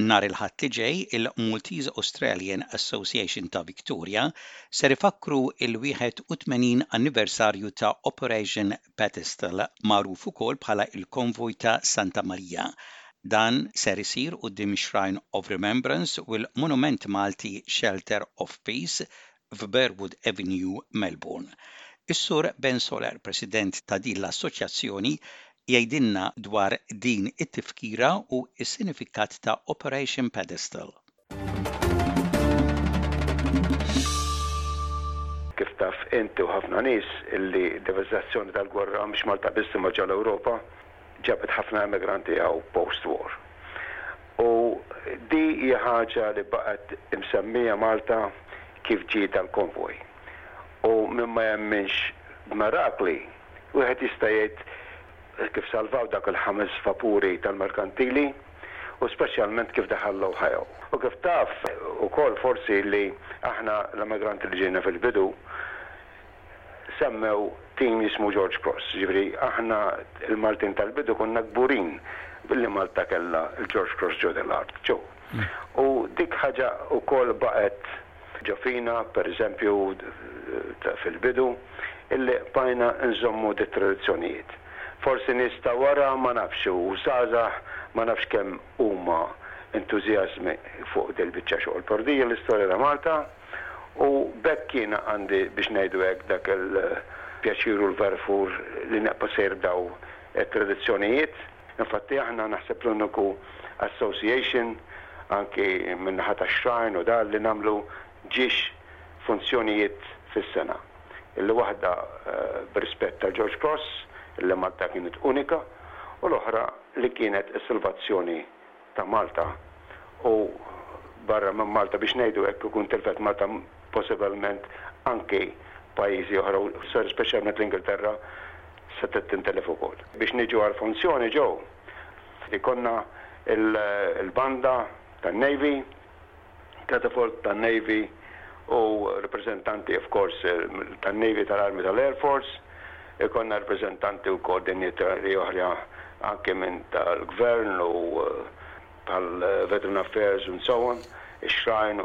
Nhar il-Ħadd li ġej, il-Maltese Australian Association ta' Victoria ser ifakkru l-81 anniversarju ta' Operation Pedestal, magħruf ukoll bħala l-Konvoj ta' Santa Marija. Dan ser isir quddiem ix-Shrine of Remembrance u l-Monument Malti Shelter of Peace, f'Burwood Avenue, Melbourne. Is-Sur Ben Soler, President ta' din l-Assoċjazzjoni, jgħidilna dwar din it-tifkira u s-sinifikat ta' Operation Pedestal. Kif taf int u ħafna nies, li d-devastazzjoni tal-gwerra, mhux Malta biss imma ġol-Ewropa, ġabet ħafna immigranti hawn post war. U di hija ħaġa li baqgħet imsemmija Malta kif ġie dal-konvoj. U min ma jemminx b'mirakli, wieħed jista' jgħid kif salvaw dak il-ħames vapuri tal-merkantili u speċjalment kif daħal l-Ohio. U kif taf ukoll forsi li aħna l-immigranti li ġejna fil-bidu, semmew tim jismu George Cross. Jiġifieri aħna l-Maltin tal-bidu konna kburin billi Malta kellha l-George Cross Joe Delhart, Joe. U dik ħaġa wkoll baqgħet ġo fina, pereżempju fil-bidu, illi bqajna nżommu dit-tradizzjonijiet. Forsi nies ta' wara ma nafx u żgħażagħ ma nafx kemm huma entużjażmi fuq dil-biċċa xogħol, però din hi l-istorja ta' Malta. U b'hekk jiena għandi, biex ngħidu hekk, dak il-pjaċir u l-varfur li neqbad sejr b'daw it-tradizzjonijiet. Infatti aħna naħseb l-uniku association, anki min-naħa tax-Shrine u dan, li nagħmlu ġiex funzjonijiet fis-sena. Illi waħda b'rispett ta' George Cross, illi Malta kienet unika, u l-oħra li kienet is-salvazzjoni ta' Malta u barra minn Malta biex ngħidu hekk ikun tilfet Malta possibbilment anki pajjiżi oħra u sorry speċjalment l-Ingilterra setgħet tintilef ukoll. Biex niġu għall-funzjoni ġew li jkollna l-banda tan-Navy, Catafort tan-Navy u rappreżentanti of course tan-Navy, tal-Army, tal-Air Force. Ikollna rappreżentanti u koordinaturi oħra anke minn tal-Gvern u bħal Veteran Affairs and so on, ix-Shrine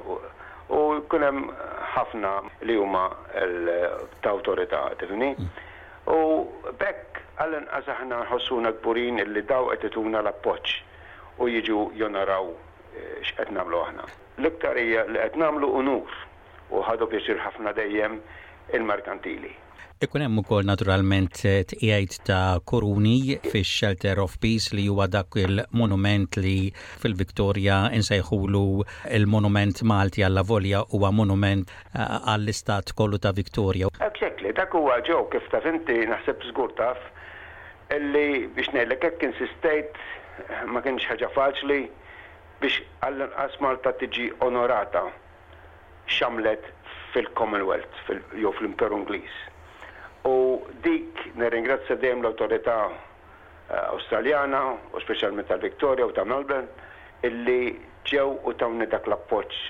u jkun hemm ħafna li huma ta' awtorità, tifhimni? U b'hekk għall-inqas aħna nħossuna kburin illi dawn qed ituna l-appoġġ u jiġu jonoraw x'qed nagħmlu aħna. L-iktar hija li qed nagħmlu unur u ħadu pjaċir ħafna dejjem il-merkantili. Ikun hemm ukoll naturalment tqiegħid ta' kuruni fix-Shelter of Peace li huwa dak il-monument li fil-Victoria insejħulu l-Monument Malti allavolja huwa monument għall-istat kollu ta' Victoria. Exactly, dak huwa Joe kif taf inti, naħseb żgur taf, Illi biex ngħidlek hekk insistejt, ma kinitx ħaġa faċli, biex għall-inqas Malta tiġi onorata x'għamlet fil-Commonwealth jew fl-Imperu Ingliż. U dik nirringrazzja dejjem l-awtorità Awstraljana u speċjalment tal-Victoria u ta' Melbourne illi ġew u tawni dak l-appoġġ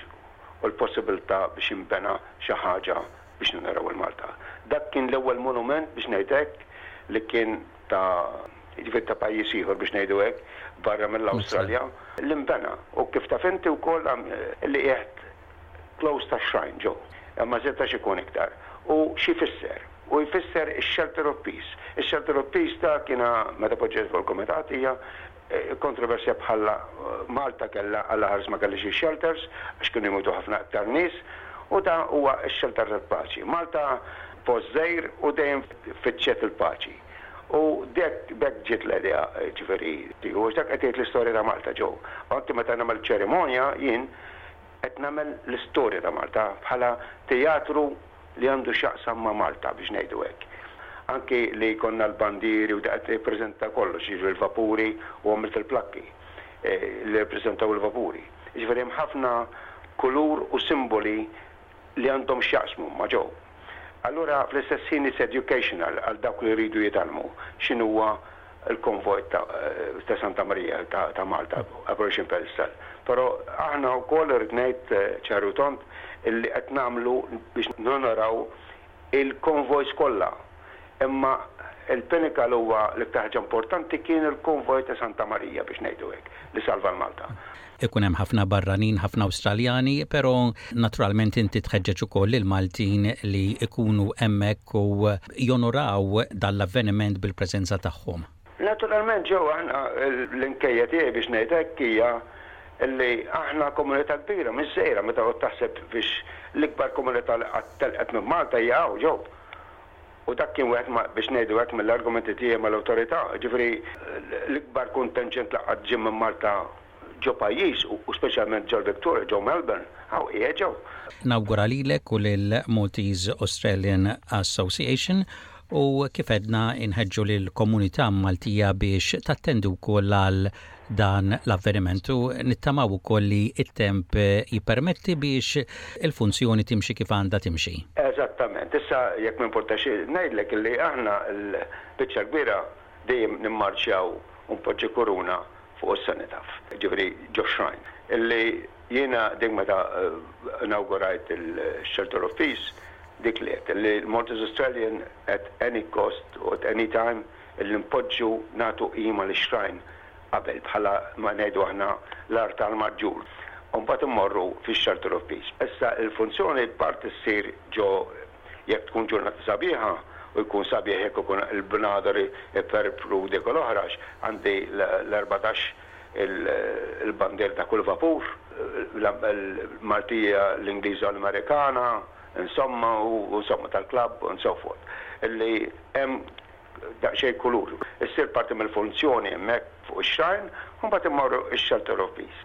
u l-possibilità biex inbena xi ħaġa biex naraw il-Malta. Dak kien l-ewwel monument biex ngħid hekk li kien ta' jiġifieri ta' pajjiż ieħor biex ngħidu hekk barra mill-Awstralja li nbena u kif taf inti wkoll li qiegħed close tax-shrine ġo imma żied għax ikun iktar. U xi jfisser? U jfisser ix-shelter of peace. Ix-shelter of peace ta' kien meta poġġiet fuq il-Kumitat hija Kontroversja bħal Malta kellha għall-aħħar iżda ma kellhiex ix-shelters għax kienu jmutu ħafna iktar nies u dan huwa x-xelter tal-paċi. Malta post żgħir u dejjem fittxet il-paċi u dek b'hekk ġiet l-idea jiġifieri tieħu għax dak qed jgħid l-istorja ta' Malta ġo. Anki meta nagħmel ċerimonja jien qed nagħmel l-istorja ta' Malta bħala teatru li għandu x'jaqsam ma' Malta biex ngħidu hekk. Anki li jkollna l-bandieri u qed nirrappreżenta kollox, jiġifieri l-vapuri u għamilt il-plakki li jirrappreżentaw il-vapuri. Jiġifieri hemm ħafna kulur u simboli li għandhom x'jaqsmu ma' ġo. Allura fl-istess ħin it's educational għal dawk li jridu jitgħallmu x'inhuwa il-konvoj ta' Santa Marija ta' Malta, Aberration Pedestal. Però aħna wkoll irrid ngħid ċar u tond illi qed nagħmlu biex nonoraw il-konvojs kollha. Imma il-pinnacle huwa l-iktar ħaġa importanti kien il-konvoj ta' Santa Marija biex ngħidu hekk li salva l-Malta. ikun hemm ħafna barranin, ħafna Awstraljani, pero naturalment inti tħeġġeġ ukoll lil Maltin li ikunu hemmhekk u jonoraw dan l-avveniment bil-preżenza tagħhom. Naturalment Joe aħna l-inkejja tiegħi biex ngħid hekk hija li aħna komunità kbira mhix żgħira meta toqgħod taħseb biex l-ikbar komunità li qatt telqet minn Malta hija hawn Joe. U dak kien wieħed ma', biex ngħidu hekk, mill-argumenti tiegħi mal-Awtorità. Jiġifieri, l-ikbar kuntenġent li qatt ġie minn Malta ġo pajjiż, u speċjalment ġol Victoria, ġo Melbourne, hawn qiegħed ġo. Nawgura lilek u lil Maltese Australian Association u kif għedna nħeġġu lill-komunità Maltija biex tattendi wkoll għal dan l-avveniment u nittamaw ukoll li t-temp jippermetti biex il-funzjoni timxi kif għandha timxi. Eżattament. Issa jekk ma jimpurtax ngħidlek illi aħna l-biċċa l-kbira dejjem nimmarċjaw u npoġġi kuruna fuq is-cenotaph, jiġifieri ġo xrajn. Illi jiena dik meta inawgurajt il-Shelter of Peace dik li għedt, illi l-Maltese Australian at any cost u at any time Li npoġġu, nagħtu qima lix-xrajn qabel bħala ma ngħidu aħna l-artal maġġur u mbagħad immorru fix-xall tal-uffiċ. Issa l-funzjoni parti ssir ġo jekk tkun ġurnata sabiħa u jkun sabiħ jekk ikun il-bnadar iperpru dik u l-oħra għax għandi l-erbatax il-bandier ta' kull vapur, l-Maltija, l-Ingliża u l-Amerikana, insomma u insomma tal-klabb and so forth. Li hemm daqsxejn kulur. Issir parti mill-funzjoni hemmhekk fuq ix-xrajn u mbagħad immorru x-shelter of peace.